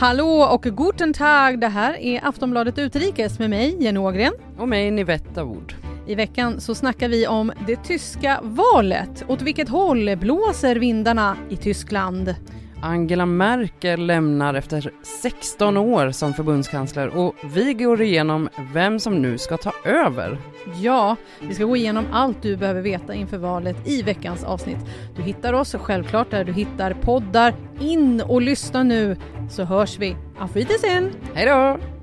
Hallå och guten tag! Det här är Aftonbladet Utrikes med mig, Jenny Ågren. Och mig, Nivetta Wood. I veckan så snackar vi om det tyska valet. Åt vilket håll blåser vindarna i Tyskland? Angela Merkel lämnar efter 16 år som förbundskansler och vi går igenom vem som nu ska ta över. Ja, vi ska gå igenom allt du behöver veta inför valet i veckans avsnitt. Du hittar oss självklart där du hittar poddar. In och lyssna nu så hörs vi. Auf Wiedersehen! Hej då!